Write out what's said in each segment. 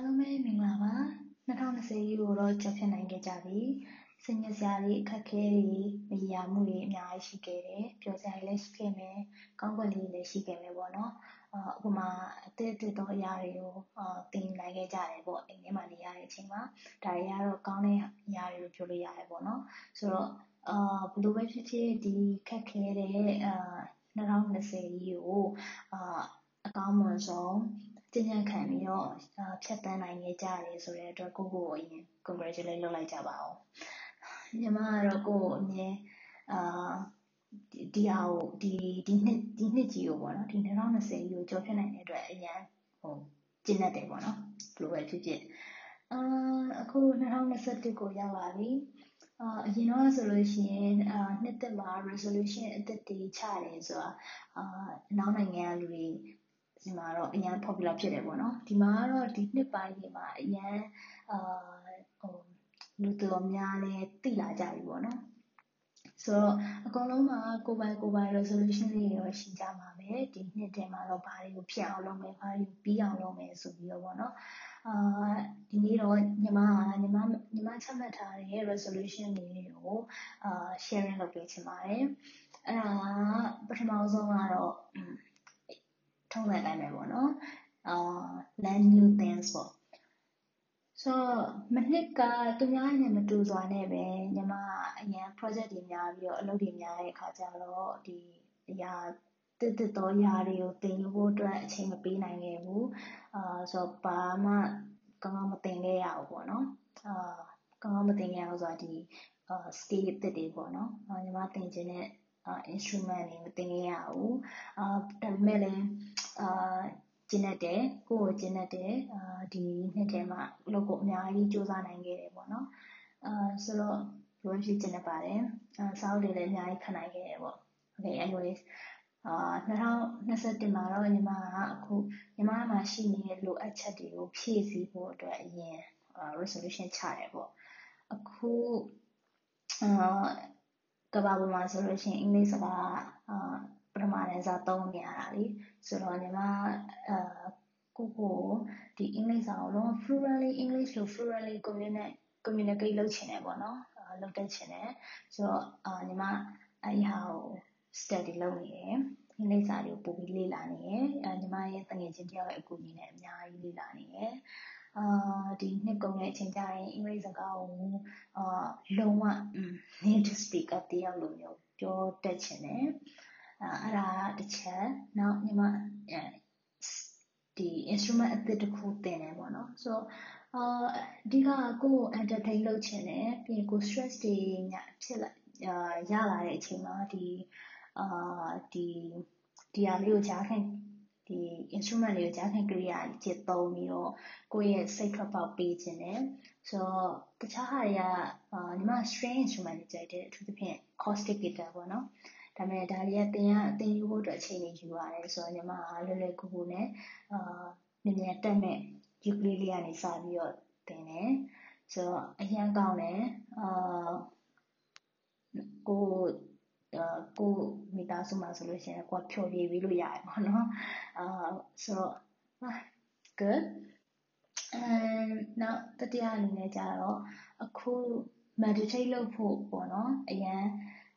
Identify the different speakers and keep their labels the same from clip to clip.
Speaker 1: အားလုံးပဲမင်္ဂလာပါ2020ကိုတော့ကြော်ဖြတ်နိုင်ခဲ့ကြပြီစင်ညစရာတွေအခက်ခဲတွေမရမှုတွေအများကြီးရှိခဲ့တယ်ပြောစရာတွေလည်းရှိခဲ့မယ်ကောင်းကွက်လေးတွေလည်းရှိခဲ့မယ်ပေါ့နော်အာဥပမာအသစ်အသစ်သောအရာတွေကိုအာသင်နိုင်ခဲ့ကြတယ်ပေါ့အိမ်ထဲမှာနေရတဲ့အချိန်မှာဒါတွေကတော့ကောင်းတဲ့အရာတွေလို့ပြောလို့ရတယ်ပေါ့နော်ဆိုတော့အာဘယ်လိုပဲဖြစ်ဖြစ်ဒီခက်ခဲတဲ့အာ2020ကြီးကိုအာအကောင်းမွန်ဆုံး ကြံ့ကြံ့ခံပြီးတော့ဖြတ်သန်းနိုင်ခဲ့ကြတယ်ဆိုတဲ့အတွက်ကိုယ့်ကိုယ်ကိုအရင် congratulate လုပ်လိုက်ကြပါဦးညီမကတော့ကိုယ့်ကိုအမြဲအာဒီဒီဟာကိုဒီဒီနှစ်ဒီနှစ်ကြီးကိုပေါ့နော်ဒီ2020ကြီးကိုကြော်ဖြတ်နိုင်တဲ့အတွက်အရင်ဟိုကျင့်တတ်တယ်ပေါ့နော်ဘယ်လိုပဲဖြစ်ဖြစ်အာအခု2021ကိုရောက်လာပြီအာအရင်တော့ဆိုလို့ရှိရင်အာနှစ်သက်မှာ resolution အသက်တွေချတယ်ဆိုတာအာနောက်နိုင်ငံကလူတွေ ဒီမှာတော့အရန် popular ဖြစ်တယ်ပေါ့နော်ဒီမှာကတော့ဒီနှစ်ပိုင်းတွေမှာအရန်အာဟိုလူတော်များလဲသိလာကြပြီပေါ့နော်ဆိုတော့အကုန်လုံးမှာကိုယ်ပိုင်ကိုယ်ပိုင် resolution တွေရောရှိကြမှာပဲဒီနှစ်ထဲမှာတော့ဘာတွေကိုဖြစ်အောင်လုပ်မယ်ဘာတွေကိုပြီးအောင်လုပ်မယ်ဆိုပြီးတော့ပေါ့နော်အာဒီနေ့တော့ညီမကညီမညီမချမှတ်ထားတဲ့ resolution တွေကိုအာ sharing လုပ်ပေးချင်ပါတယ်အဲ့ဒါပထမဆုံးကတော့ ထုံးစံအတိုင်းပဲပေါ့နော်အာ learn new things ပေါ့ဆိုတော့မနှစ်ကသူများနဲ့မတူစွာနဲ့ပဲညီမအရန် project တွေများပြီးတော့အလုပ်တွေများတဲ့အခါကျတော့ဒီအရာတစ်တစ်သောຢာတွေကိုသင်ယူဖို့အတွက်အချိန်မပေးနိုင်ခဲ့ဘူးအာဆိုတော့ဘာမှကောင်းကောင်းမသင်ခဲ့ရဘူးပေါ့နော်အာကောင်းကောင်းမသင်ခဲ့ရဘူးဆိုတာဒီအာ skill အသစ်တွေပေါ့နော်ညီမသင်ချင်တဲ့ instrument တွေမသင်ခဲ့ရဘူးအာဒါပေမဲ့လည်းအာကျင့်တတ်တယ်ကိုယ့်ကိုကျင့်တတ်တယ်အာဒီနှစ်ထဲမှာအလုပ်ကိုအများကြီးစူးစမ်းနိုင်ခဲ့တယ်ပေါ့နော်အာဆိုတော့ဘယ်လိုဖြစ်ကျင့်တတ်ပါတယ်အာစာအုပ်တွေလည်းအများကြီးခဏနိုင်ခဲ့တယ်ပေါ့ okay anyways အာ2021မှာတော့ညီမကအခုညီမမှာရှိနေတဲ့လိုအပ်ချက်တွေကိုဖြည့်ဆည်းဖို့အတွက်အရင် resolution ချတယ်ပေါ့အခုအာ ကဘာပေါ်မှာဆိုလို့ရှိရင်အင်္ဂလိပ်စကားအာပထမတန်းစာသုံးနေရတာလေဆိုတော့ညီမအာကိုကိုဒီအင်္ဂလိပ်စာကိုလုံး fluently English လို့ fluently communicate communicate လုပ်ချင်တယ်ပေါ့နော်အာလုပ်တတ်ချင်တယ်ဆိုတော့အာညီမအဲ့ဒီဟာကို study လုပ်နေတယ်အင်္ဂလိပ်စာတွေကိုပို့ပြီးလေ့လာနေတယ်အဲညီမရဲ့တငယ်ချင်းတယောက်ရဲ့အကူအညီနဲ့အများကြီးလေ့လာနေတယ် အာဒီနှစ်ကုန်တဲ့အချိန်ကျရင်အင်္ဂလိပ်စကားကိုအာလုံးဝ native speaker တယောက်လိုမျိုးပြောတတ်ချင်တယ်အဲ့ဒါတစ်ချက်နောက်ညီမဒီ instrument အသစ်တစ်ခုသင်တယ်ပေါ့နော်ဆိုတော့အာအဓိကကိုယ် entertain လုပ်ချင်တယ်ပြီးရင်ကို stress တွေညဖြစ်လာအာရလာတဲ့အချိန်မှာဒီအာဒီဒီဟာလေးကိုကြားခံ ဒီ instrument လေးကိုကြားခံကရိယာจิตသုံးပြီးတော့ကိုယ့်ရဲ့စိတ်ထွက်ပေါက်ပေးခြင်းတယ်ဆိုတော့တခြားဟာတွေကအာညီမ string instrument တွေကြိုက်တယ်အထူးသဖြင့် acoustic guitar ပေါ့နော်ဒါပေမဲ့ဒါတွေကသင်ရသင်ယူဖို့အတွက်အချိန်ကြီးယူရတယ်ဆိုတော့ညီမကလွယ်လွယ်ကူကူနဲ့အာမြန်မြန်တက်မဲ့ ukulele ကနေစပြီးတော့သင်တယ်ဆိုတော့အရန်ကောင်းတယ်အာကို ကိုမိသားစုမှာဆိုလို့ရှိရင်ကိုကဖြော်ပြပြီးလို့ရတယ်ပေါ့နော်အာဆိုတော့ good and နောက်တတိယအနေနဲ့ကြတော့အခု meditate လုပ်ဖို့ပေါ့နော်အရန်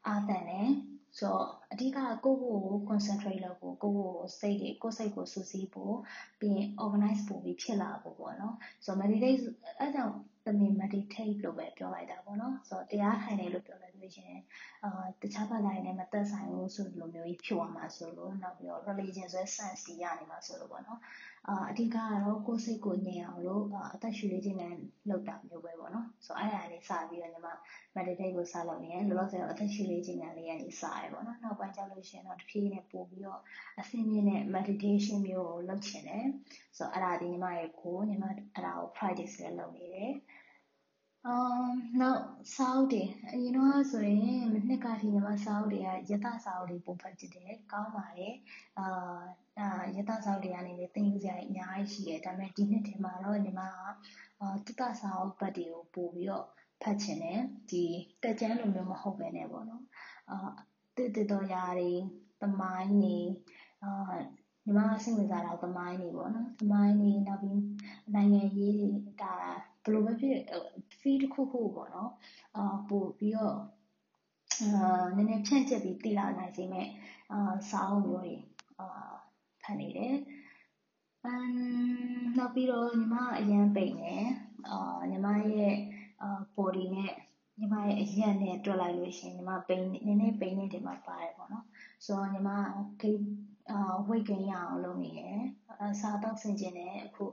Speaker 1: အားတန်တယ်ဆိုတော့အဓိကကိုယ့်ကိုယ်ကို concentrate လုပ်ဖို့ကိုယ့်ကိုယ်စိတ်တွေကိုယ့်စိတ်ကိုစူးစီးဖို့ပြီးရင် organize ပို့ပြီးဖြစ်လာဖို့ပေါ့နော်ဆိုတော့ meditate အဲကြောင့်သမီး meditate လို့ပဲပြောလိုက်တာပေါ့နော်ဆိုတော့တရားထိုင်တယ်လို့ပြောလိုက် လို့ရှင်အာတခြားဘာသာရေးနဲ့မသက်ဆိုင်ဘူးဆိုလိုမျိုးကြီးဖြစ်သွားမှာဆိုလို့နောက်ပြီးတော့ religion ဆိုတဲ့ sense ကြီးရနေမှာဆိုလို့ပေါ့နော်အာအဓိကကတော့ကိုယ်စိတ်ကိုငြိမ်အောင်လို့အသက်ရှူလေးခြင်းနဲ့လုပ်တာမျိုးပဲပေါ့နော်ဆိုတော့အဲ့ဒါလေးစပြီးတော့ညီမ meditate ကိုစလုပ်နေတယ်လောလောဆယ်တော့အသက်ရှူလေးခြင်းနဲ့လေးကနေစရပေါ့နော်နောက်ပိုင်းကျလို့ရှိရင်တော့တဖြည်းဖြည်းနဲ့ပို့ပြီးတော့အဆင့်မြင့်တဲ့ meditation မျိုးကိုလုပ်ချင်တယ်ဆိုတော့အဲ့ဒါဒီညီမရဲ့ကိုညီမအဲ့ဒါကို practice လည်းလုပ်နေတယ် အာနောက်စာအုပ်တွေအရင်တော့ဆိုရင်မနှစ်ကထိညီမစာအုပ်တွေကယတစာအုပ်တွေပို့ဖတ်ကြည့်တယ်ကောင်းပါတယ်အာအာယတစာအုပ်တွေကနေလည်းသင်ယူစရာအများကြီးရှိတယ်ဒါပေမဲ့ဒီနှစ်ထဲမှာတော့ညီမကအာတတစာအုပ်ဘတ်တွေကိုပို့ပြီးတော့ဖတ်ချင်တယ်ဒီတက်ကျန်းလိုမျိုးမဟုတ်ပဲねပေါ့နော်အာတစ်တစ်တော်ຢာတွေသမိုင်းတွေအာညီမစိတ်ဝင်စားတာသမိုင်းတွေပေါ့နော်သမိုင်းတွေနောက်ပြီးနိုင်ငံရေးဒါဘယ်လိုပဲဖြစ် feel တစ်ခုခုပေါ့နော်အာပို့ပြီးတော့အာနည်းနည်းဖြန့်ကျက်ပြီးသိလာနိုင်စေမဲ့အာစာအုပ်မျိုးတွေအာဖတ်နေတယ်အမ်နောက်ပြီးတော့ညီမအရန်ပိန်တယ်အာညီမရဲ့အာ body နဲ့ညီမရဲ့အရက်နဲ့တွက်လိုက်လို့ရှိရင်ညီမပိန်နည်းနည်းပိန်နေတယ်မှာပါတယ်ပေါ့နော် ဆိုတော့ညီမဂိတ်အာ weight gain ရအောင်လုပ်နေတယ်အစားတောက်ဆင်ကျင်တယ်အခု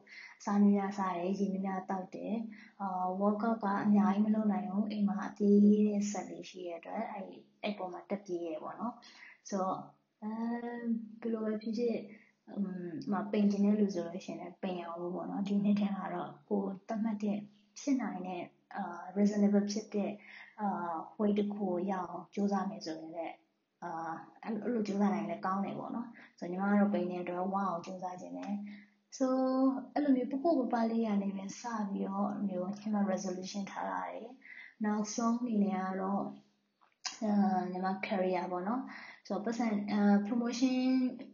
Speaker 1: စားများများစားတယ်ရေများများတောက်တယ်အာ workout ကအများကြီးမလုပ်နိုင်ဘူးအိမ်မှာအပြေးတဲ့ဆက်လေးရှိရတဲ့အတွက်အဲ့အဲ့ပေါ်မှာတက်ပြေးရပေါ့နော်ဆိုတော့အဲဘယ်လိုပဲဖြစ်ဖြစ်อืมမပိန်ကျင်တဲ့လူဆိုလို့ရှိရင်လည်းပိန်အောင်လို့ပေါ့နော်ဒီနှစ်ထဲမှာတော့ကိုတတ်မှတ်တဲ့ဖြစ်နိုင်တဲ့အာ reasonable ဖြစ်တဲ့အာ weight တစ်ခုကိုရအောင်ကြိုးစားမယ်ဆိုရင်လည်း အာအဲ့လိုကြိုးစားနိုင်လည်းကောင်းတယ်ပေါ့နော်ဆိုညီမကတော့ပိန်တဲ့အတွက်ဝအောင်ကြိုးစားခြင်းတယ်ဆိုအဲ့လိုမျိုးပပပပလေးရနေပဲစပြီးတော့မျိုးညီမ resolution ထားရတယ်နောက်ဆုံးအနေနဲ့ကတော့အာညီမ career ပေါ့နော်ဆိုတော့ပတ်စံအာ promotion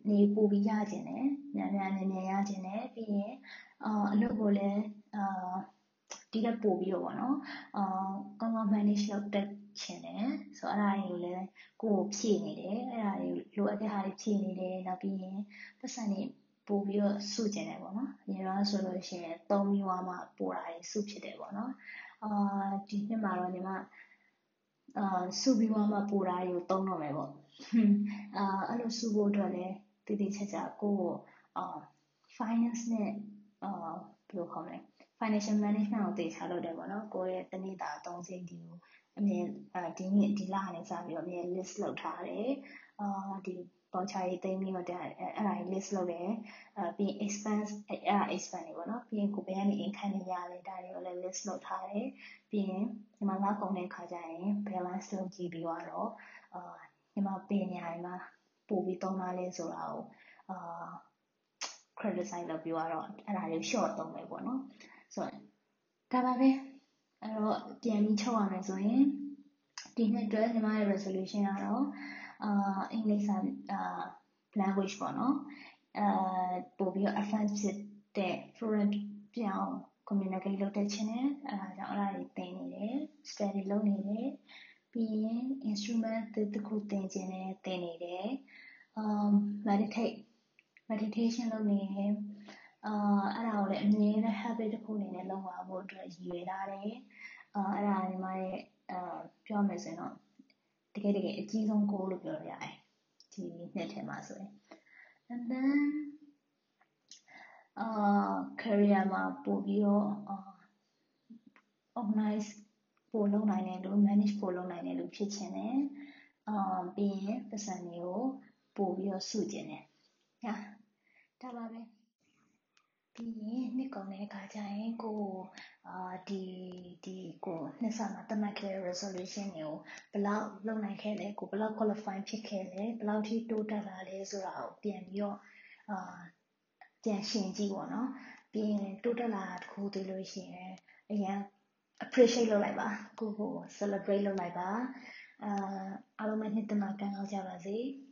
Speaker 1: နေပို့ပြီးရခြင်းတယ်များများနည်းနည်းရခြင်းတယ်ပြီးရင်အာအလုပ်ကိုလည်းအာ ဒီတက်ပို့ပြီးတော့ပေါ့နော်အာကောင်းကောင်း manage လုပ်တတ်ချင်တယ်ဆိုတော့အဲ့ဒါတွေကိုလည်းကိုယ်ဖြည့်နေတယ်အဲ့ဒါတွေလိုအပ်တဲ့ဟာတွေဖြည့်နေတယ်နောက်ပြီးရင်ပတ်စံတွေပို့ပြီးတော့စုကျင်တယ်ပေါ့နော်အရင်တော့ဆိုလို့ရှိရင်၃မျိုးမှပို့တာတွေစုဖြစ်တယ်ပေါ့နော်အာဒီနှစ်မှာတော့ညီမအာစုပြီးမှပို့တာတွေကိုသုံးတော့မယ်ပေါ့အာအဲ့လိုစုဖို့အတွက်လည်းတည်တည်ချာချာကိုယ့်ကိုအာ finance နဲ့အာဘယ်လိုခေါ်မလဲ financial management ကိုသေချာလုပ်တယ်ပေါ့နော်ကိုယ့်ရဲ့တနေ့တာအသုံးစရိတ်တွေကိုအမြဲဒီနှစ်ဒီလကနေစပြီးတော့အမြဲ list လုပ်ထားတယ်အာဒီ voucher တွေသိမ်းပြီးတော့အဲ့အဲ့ဒါကြီး list လုပ်တယ်အဲပြီး expense အဲ့အဲ့ expense တွေပေါ့နော်ပြီးရင်ကိုဘယ်ကနေ income တွေရလဲဒါတွေကိုလည်း list လုပ်ထားတယ်ပြီးရင်ဒီမှာလကုန်တဲ့ခါကျရင် balance လုပ်ကြည့်ပြီးတော့အာဒီမှာပညာတွေမှာပို့ပြီးသုံးလာလဲဆိုတာကိုအာ criticize လုပ်ပြီးတော့အဲ့ဒါလေး short သုံးမယ်ပေါ့နော် ဆိုတော့ဒါပါပဲအဲ့တော့ပြန်ပြီးချုပ်ရမယ်ဆိုရင်ဒီနှစ်အတွက်ညီမရဲ့ resolution ကတော့အာအင်္ဂလိပ်စာအာ language ပေါ့နော်အဲပို့ပြီးတော့ advance ဖြစ်တဲ့ fluent ပြောင်း communicate လုပ်တဲ့ခြင်းနဲ့အဲဒါကြောင့်အဲ့ဒါတွေသင်နေတယ် study လုပ်နေတယ်ပြီးရင် instrument တစ်ခုသင်ခြင်းနဲ့သင်နေတယ် um meditate meditation လုပ်နေတယ် အာအဲ့ဒါကိုလည်းအမြဲတမ်း habit တစ်ခုအနေနဲ့လုပ်ပါဖို့အတွက်ရည်ရွယ်ထားတယ်အာအဲ့ဒါညီမရဲ့အာပြောမယ်ဆိုရင်တော့တကယ်တကယ်အကြီးဆုံး goal လို့ပြောလို့ရတယ်ဒီနှစ်ထဲမှာဆိုရင် and then အာ career မှာပို့ပြီးတော့အာ organize ပို့လုပ်နိုင်တဲ့လူ manage ပို့လုပ်နိုင်တဲ့လူဖြစ်ချင်တယ်အာပြီးရင်ပတ်စံတွေကိုပို့ပြီးတော့စုကျင်တယ်ညာဒါပါပဲ ပြီးရင်နှစ်ကုန်တဲ့အခါကျရင်ကိုအာဒီဒီကိုနှစ်ဆမှာတတ်မှတ်ခဲ့တဲ့ resolution တွေကိုဘယ်လောက်လုပ်နိုင်ခဲ့လဲကိုဘယ်လောက် qualify ဖြစ်ခဲ့လဲဘယ်လောက်ထိတိုးတက်လာလဲဆိုတာကိုပြန်ပြီးတော့အာပြန်ရှင်းကြည့်ပေါ့နော်ပြီးရင်တိုးတက်လာတာတခုသိလို့ရှိရင်အရင် appreciate လုပ်လိုက်ပါကိုကို celebrate လုပ်လိုက်ပါအာအားလုံးပဲနှစ်သက်မှာကံကောင်းကြပါစေ။